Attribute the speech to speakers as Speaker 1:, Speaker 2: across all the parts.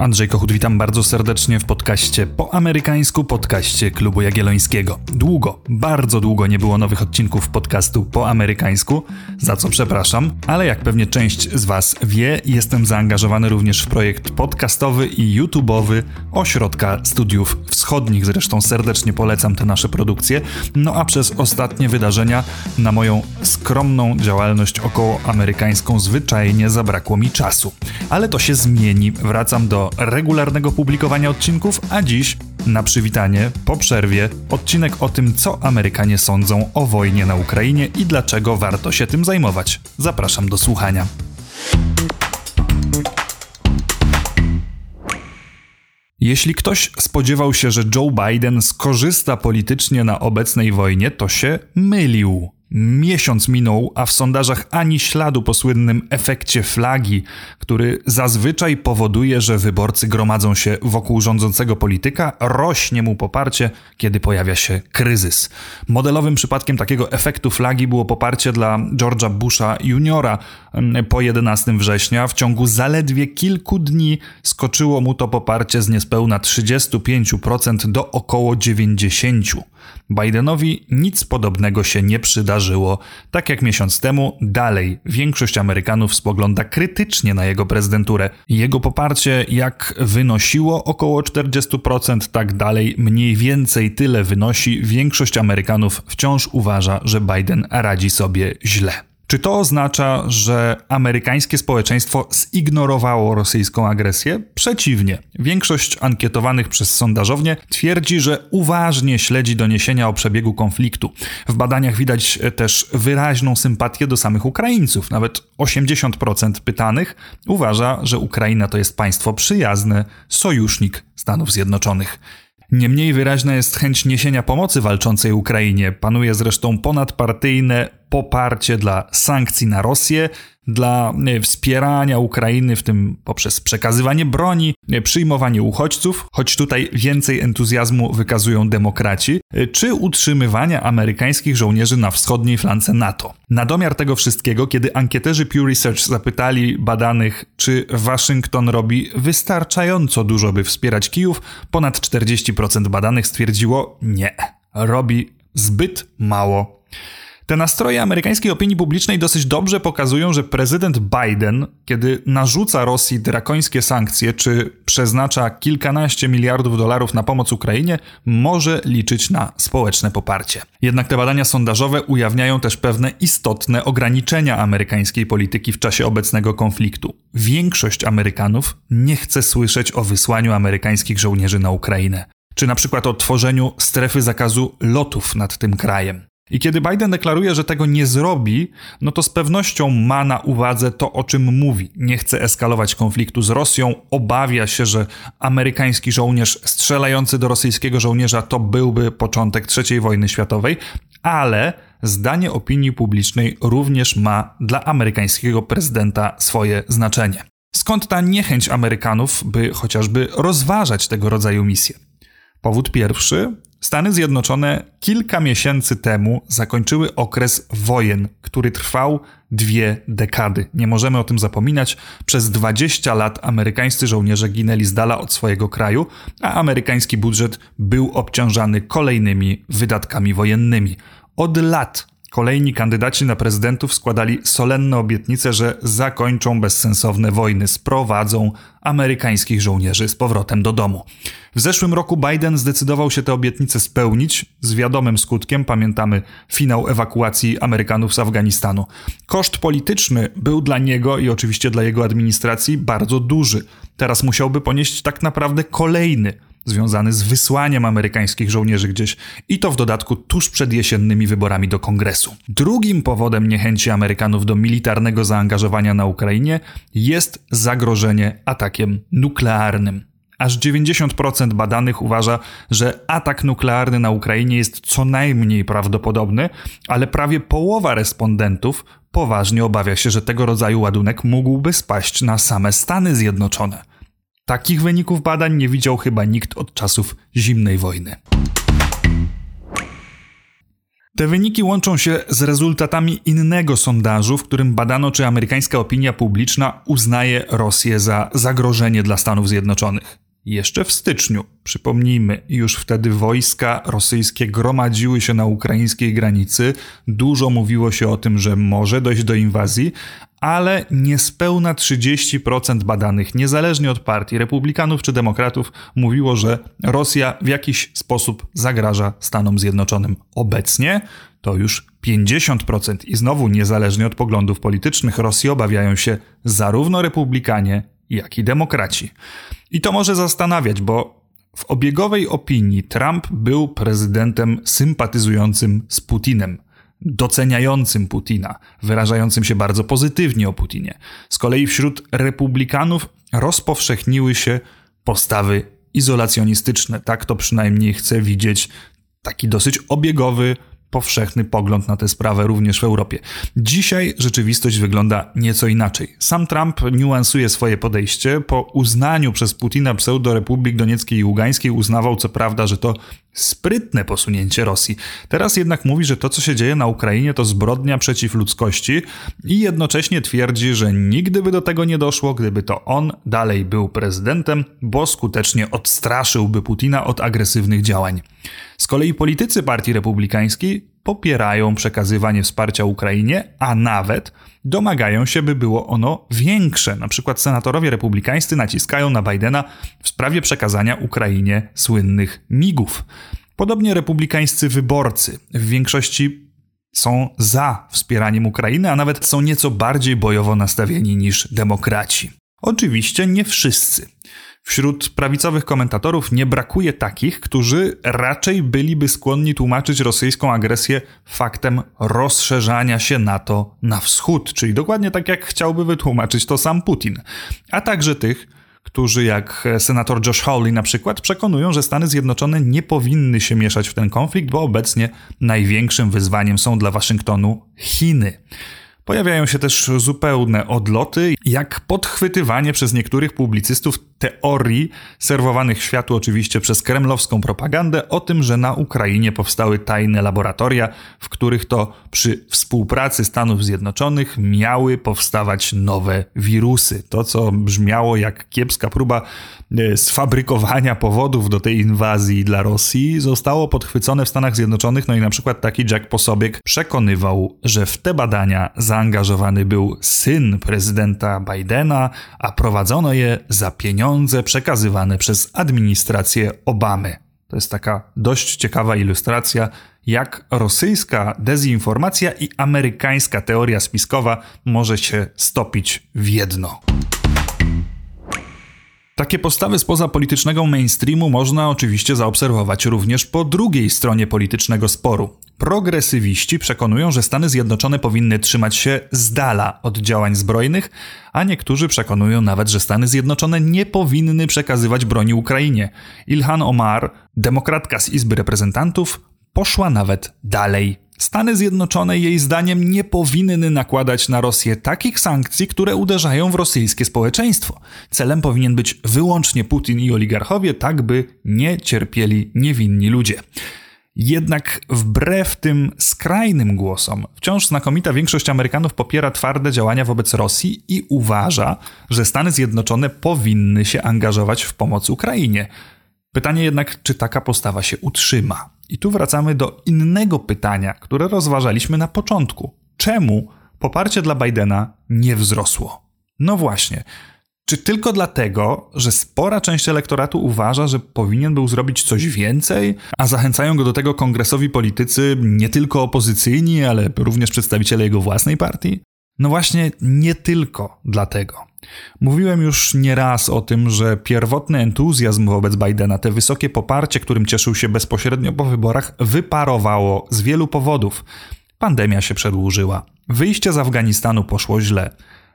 Speaker 1: Andrzej Kochut, witam bardzo serdecznie w podcaście po amerykańsku, podcaście Klubu Jagiellońskiego. Długo, bardzo długo nie było nowych odcinków podcastu po amerykańsku, za co przepraszam, ale jak pewnie część z Was wie, jestem zaangażowany również w projekt podcastowy i YouTube'owy Ośrodka Studiów Wschodnich. Zresztą serdecznie polecam te nasze produkcje. No a przez ostatnie wydarzenia na moją skromną działalność około amerykańską zwyczajnie zabrakło mi czasu. Ale to się zmieni. Wracam do regularnego publikowania odcinków, a dziś na przywitanie, po przerwie, odcinek o tym, co Amerykanie sądzą o wojnie na Ukrainie i dlaczego warto się tym zajmować. Zapraszam do słuchania. Jeśli ktoś spodziewał się, że Joe Biden skorzysta politycznie na obecnej wojnie, to się mylił. Miesiąc minął, a w sondażach ani śladu po słynnym efekcie flagi, który zazwyczaj powoduje, że wyborcy gromadzą się wokół rządzącego polityka, rośnie mu poparcie, kiedy pojawia się kryzys. Modelowym przypadkiem takiego efektu flagi było poparcie dla George'a Busha juniora po 11 września. W ciągu zaledwie kilku dni skoczyło mu to poparcie z niespełna 35% do około 90%. Bidenowi nic podobnego się nie przydarzyło. Tak jak miesiąc temu, dalej większość Amerykanów spogląda krytycznie na jego prezydenturę. Jego poparcie jak wynosiło około 40%, tak dalej mniej więcej tyle wynosi. Większość Amerykanów wciąż uważa, że Biden radzi sobie źle. Czy to oznacza, że amerykańskie społeczeństwo zignorowało rosyjską agresję? Przeciwnie. Większość ankietowanych przez sondażownie twierdzi, że uważnie śledzi doniesienia o przebiegu konfliktu. W badaniach widać też wyraźną sympatię do samych Ukraińców. Nawet 80% pytanych uważa, że Ukraina to jest państwo przyjazne, sojusznik Stanów Zjednoczonych. Niemniej wyraźna jest chęć niesienia pomocy walczącej Ukrainie. Panuje zresztą ponadpartyjne poparcie dla sankcji na Rosję, dla wspierania Ukrainy, w tym poprzez przekazywanie broni, przyjmowanie uchodźców, choć tutaj więcej entuzjazmu wykazują demokraci, e, czy utrzymywania amerykańskich żołnierzy na wschodniej flance NATO. Na domiar tego wszystkiego, kiedy ankieterzy Pew Research zapytali badanych, czy Waszyngton robi wystarczająco dużo, by wspierać Kijów, ponad 40% badanych stwierdziło nie, robi zbyt mało. Te nastroje amerykańskiej opinii publicznej dosyć dobrze pokazują, że prezydent Biden, kiedy narzuca Rosji drakońskie sankcje czy przeznacza kilkanaście miliardów dolarów na pomoc Ukrainie, może liczyć na społeczne poparcie. Jednak te badania sondażowe ujawniają też pewne istotne ograniczenia amerykańskiej polityki w czasie obecnego konfliktu. Większość Amerykanów nie chce słyszeć o wysłaniu amerykańskich żołnierzy na Ukrainę czy na przykład o tworzeniu strefy zakazu lotów nad tym krajem. I kiedy Biden deklaruje, że tego nie zrobi, no to z pewnością ma na uwadze to, o czym mówi. Nie chce eskalować konfliktu z Rosją, obawia się, że amerykański żołnierz strzelający do rosyjskiego żołnierza to byłby początek III wojny światowej, ale zdanie opinii publicznej również ma dla amerykańskiego prezydenta swoje znaczenie. Skąd ta niechęć Amerykanów, by chociażby rozważać tego rodzaju misje? Powód pierwszy Stany Zjednoczone kilka miesięcy temu zakończyły okres wojen, który trwał dwie dekady. Nie możemy o tym zapominać. Przez 20 lat amerykańscy żołnierze ginęli z dala od swojego kraju, a amerykański budżet był obciążany kolejnymi wydatkami wojennymi. Od lat Kolejni kandydaci na prezydentów składali solenne obietnice, że zakończą bezsensowne wojny, sprowadzą amerykańskich żołnierzy z powrotem do domu. W zeszłym roku Biden zdecydował się te obietnice spełnić z wiadomym skutkiem. Pamiętamy finał ewakuacji Amerykanów z Afganistanu. Koszt polityczny był dla niego i oczywiście dla jego administracji bardzo duży. Teraz musiałby ponieść tak naprawdę kolejny związany z wysłaniem amerykańskich żołnierzy gdzieś i to w dodatku tuż przed jesiennymi wyborami do kongresu. Drugim powodem niechęci Amerykanów do militarnego zaangażowania na Ukrainie jest zagrożenie atakiem nuklearnym. Aż 90% badanych uważa, że atak nuklearny na Ukrainie jest co najmniej prawdopodobny, ale prawie połowa respondentów poważnie obawia się, że tego rodzaju ładunek mógłby spaść na same Stany Zjednoczone. Takich wyników badań nie widział chyba nikt od czasów zimnej wojny. Te wyniki łączą się z rezultatami innego sondażu, w którym badano, czy amerykańska opinia publiczna uznaje Rosję za zagrożenie dla Stanów Zjednoczonych. Jeszcze w styczniu, przypomnijmy, już wtedy wojska rosyjskie gromadziły się na ukraińskiej granicy, dużo mówiło się o tym, że może dojść do inwazji, ale niespełna 30% badanych, niezależnie od partii, republikanów czy demokratów, mówiło, że Rosja w jakiś sposób zagraża Stanom Zjednoczonym. Obecnie to już 50% i znowu niezależnie od poglądów politycznych Rosji obawiają się zarówno republikanie, jak i demokraci. I to może zastanawiać, bo w obiegowej opinii Trump był prezydentem sympatyzującym z Putinem doceniającym Putina, wyrażającym się bardzo pozytywnie o Putinie. Z kolei wśród republikanów rozpowszechniły się postawy izolacjonistyczne. Tak to przynajmniej chce widzieć taki dosyć obiegowy powszechny pogląd na tę sprawę również w Europie. Dzisiaj rzeczywistość wygląda nieco inaczej. Sam Trump niuansuje swoje podejście. Po uznaniu przez Putina pseudorepublik donieckiej i ługańskiej uznawał co prawda, że to sprytne posunięcie Rosji. Teraz jednak mówi, że to co się dzieje na Ukrainie to zbrodnia przeciw ludzkości i jednocześnie twierdzi, że nigdy by do tego nie doszło, gdyby to on dalej był prezydentem, bo skutecznie odstraszyłby Putina od agresywnych działań. Z kolei politycy Partii Republikańskiej popierają przekazywanie wsparcia Ukrainie, a nawet domagają się, by było ono większe. Na przykład senatorowie republikańscy naciskają na Bidena w sprawie przekazania Ukrainie słynnych migów. Podobnie republikańscy wyborcy w większości są za wspieraniem Ukrainy, a nawet są nieco bardziej bojowo nastawieni niż demokraci. Oczywiście nie wszyscy. Wśród prawicowych komentatorów nie brakuje takich, którzy raczej byliby skłonni tłumaczyć rosyjską agresję faktem rozszerzania się NATO na wschód, czyli dokładnie tak jak chciałby wytłumaczyć to sam Putin, a także tych, którzy jak senator Josh Hawley na przykład przekonują, że Stany Zjednoczone nie powinny się mieszać w ten konflikt, bo obecnie największym wyzwaniem są dla Waszyngtonu Chiny. Pojawiają się też zupełne odloty, jak podchwytywanie przez niektórych publicystów teorii serwowanych światu oczywiście przez kremlowską propagandę o tym, że na Ukrainie powstały tajne laboratoria, w których to przy współpracy Stanów Zjednoczonych miały powstawać nowe wirusy. To, co brzmiało jak kiepska próba e, sfabrykowania powodów do tej inwazji dla Rosji, zostało podchwycone w Stanach Zjednoczonych, no i na przykład taki Jack Posobiek przekonywał, że w te badania zaangażowany był syn prezydenta Bidena, a prowadzono je za pieniądze przekazywane przez administrację Obamy. To jest taka dość ciekawa ilustracja, jak rosyjska dezinformacja i amerykańska teoria spiskowa może się stopić w jedno. Takie postawy spoza politycznego mainstreamu można oczywiście zaobserwować również po drugiej stronie politycznego sporu. Progresywiści przekonują, że Stany Zjednoczone powinny trzymać się z dala od działań zbrojnych, a niektórzy przekonują nawet, że Stany Zjednoczone nie powinny przekazywać broni Ukrainie. Ilhan Omar, demokratka z Izby Reprezentantów, poszła nawet dalej. Stany Zjednoczone jej zdaniem nie powinny nakładać na Rosję takich sankcji, które uderzają w rosyjskie społeczeństwo. Celem powinien być wyłącznie Putin i oligarchowie, tak by nie cierpieli niewinni ludzie. Jednak wbrew tym skrajnym głosom, wciąż znakomita większość Amerykanów popiera twarde działania wobec Rosji i uważa, że Stany Zjednoczone powinny się angażować w pomoc Ukrainie. Pytanie jednak, czy taka postawa się utrzyma? I tu wracamy do innego pytania, które rozważaliśmy na początku. Czemu poparcie dla Bidena nie wzrosło? No właśnie. Czy tylko dlatego, że spora część elektoratu uważa, że powinien był zrobić coś więcej, a zachęcają go do tego kongresowi politycy nie tylko opozycyjni, ale również przedstawiciele jego własnej partii? No właśnie, nie tylko dlatego. Mówiłem już nieraz o tym, że pierwotny entuzjazm wobec Bidena, te wysokie poparcie, którym cieszył się bezpośrednio po wyborach, wyparowało z wielu powodów. Pandemia się przedłużyła, wyjście z Afganistanu poszło źle.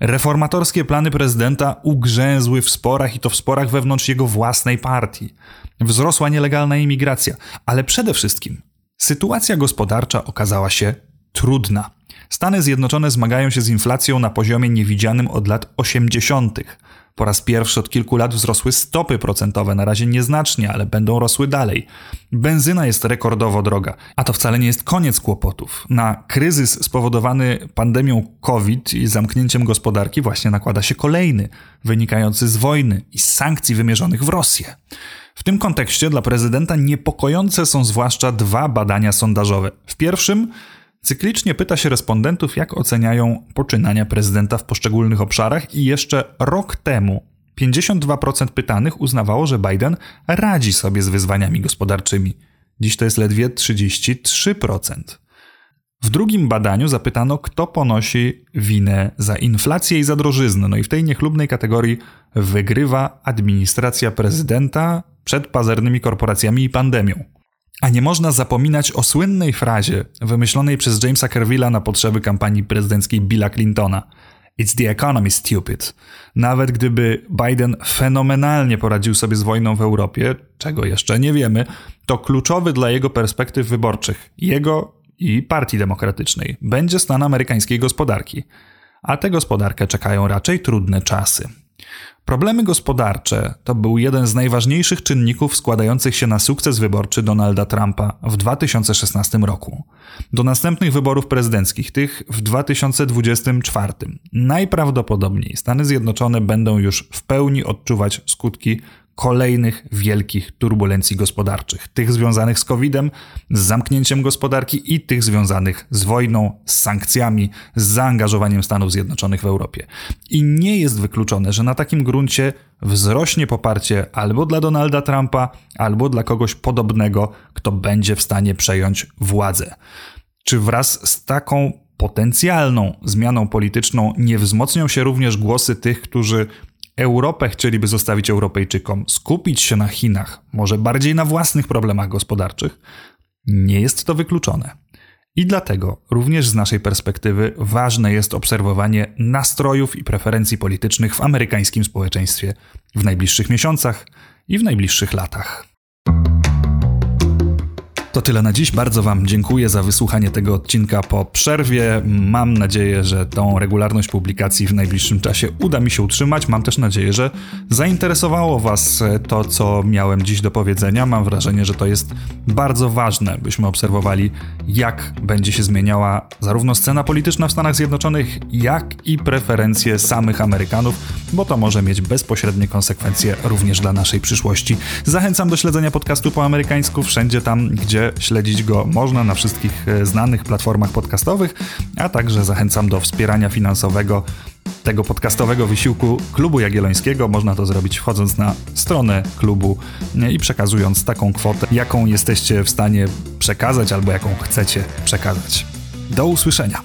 Speaker 1: Reformatorskie plany prezydenta ugrzęzły w sporach i to w sporach wewnątrz jego własnej partii. Wzrosła nielegalna imigracja, ale przede wszystkim sytuacja gospodarcza okazała się trudna. Stany Zjednoczone zmagają się z inflacją na poziomie niewidzianym od lat 80. Po raz pierwszy od kilku lat wzrosły stopy procentowe, na razie nieznacznie, ale będą rosły dalej. Benzyna jest rekordowo droga, a to wcale nie jest koniec kłopotów. Na kryzys spowodowany pandemią COVID i zamknięciem gospodarki właśnie nakłada się kolejny, wynikający z wojny i z sankcji wymierzonych w Rosję. W tym kontekście dla prezydenta niepokojące są zwłaszcza dwa badania sondażowe. W pierwszym Cyklicznie pyta się respondentów, jak oceniają poczynania prezydenta w poszczególnych obszarach, i jeszcze rok temu 52% pytanych uznawało, że Biden radzi sobie z wyzwaniami gospodarczymi. Dziś to jest ledwie 33%. W drugim badaniu zapytano, kto ponosi winę za inflację i za drożyznę. No i w tej niechlubnej kategorii wygrywa administracja prezydenta przed pazernymi korporacjami i pandemią. A nie można zapominać o słynnej frazie wymyślonej przez Jamesa Kervilla na potrzeby kampanii prezydenckiej Billa Clintona. It's the economy, stupid. Nawet gdyby Biden fenomenalnie poradził sobie z wojną w Europie, czego jeszcze nie wiemy, to kluczowy dla jego perspektyw wyborczych, jego i Partii Demokratycznej, będzie stan amerykańskiej gospodarki. A tę gospodarkę czekają raczej trudne czasy. Problemy gospodarcze to był jeden z najważniejszych czynników składających się na sukces wyborczy Donalda Trumpa w 2016 roku. Do następnych wyborów prezydenckich, tych w 2024, najprawdopodobniej Stany Zjednoczone będą już w pełni odczuwać skutki kolejnych wielkich turbulencji gospodarczych. Tych związanych z COVID-em, z zamknięciem gospodarki i tych związanych z wojną, z sankcjami, z zaangażowaniem Stanów Zjednoczonych w Europie. I nie jest wykluczone, że na takim gruncie wzrośnie poparcie albo dla Donalda Trumpa, albo dla kogoś podobnego, kto będzie w stanie przejąć władzę. Czy wraz z taką potencjalną zmianą polityczną nie wzmocnią się również głosy tych, którzy Europę chcieliby zostawić Europejczykom, skupić się na Chinach, może bardziej na własnych problemach gospodarczych, nie jest to wykluczone. I dlatego również z naszej perspektywy ważne jest obserwowanie nastrojów i preferencji politycznych w amerykańskim społeczeństwie w najbliższych miesiącach i w najbliższych latach. To tyle na dziś. Bardzo Wam dziękuję za wysłuchanie tego odcinka po przerwie. Mam nadzieję, że tą regularność publikacji w najbliższym czasie uda mi się utrzymać. Mam też nadzieję, że zainteresowało Was to, co miałem dziś do powiedzenia. Mam wrażenie, że to jest bardzo ważne, byśmy obserwowali, jak będzie się zmieniała zarówno scena polityczna w Stanach Zjednoczonych, jak i preferencje samych Amerykanów, bo to może mieć bezpośrednie konsekwencje również dla naszej przyszłości. Zachęcam do śledzenia podcastu po amerykańsku wszędzie tam, gdzie śledzić go można na wszystkich e, znanych platformach podcastowych, a także zachęcam do wspierania finansowego tego podcastowego wysiłku Klubu Jagiellońskiego. Można to zrobić wchodząc na stronę klubu e, i przekazując taką kwotę, jaką jesteście w stanie przekazać albo jaką chcecie przekazać. Do usłyszenia.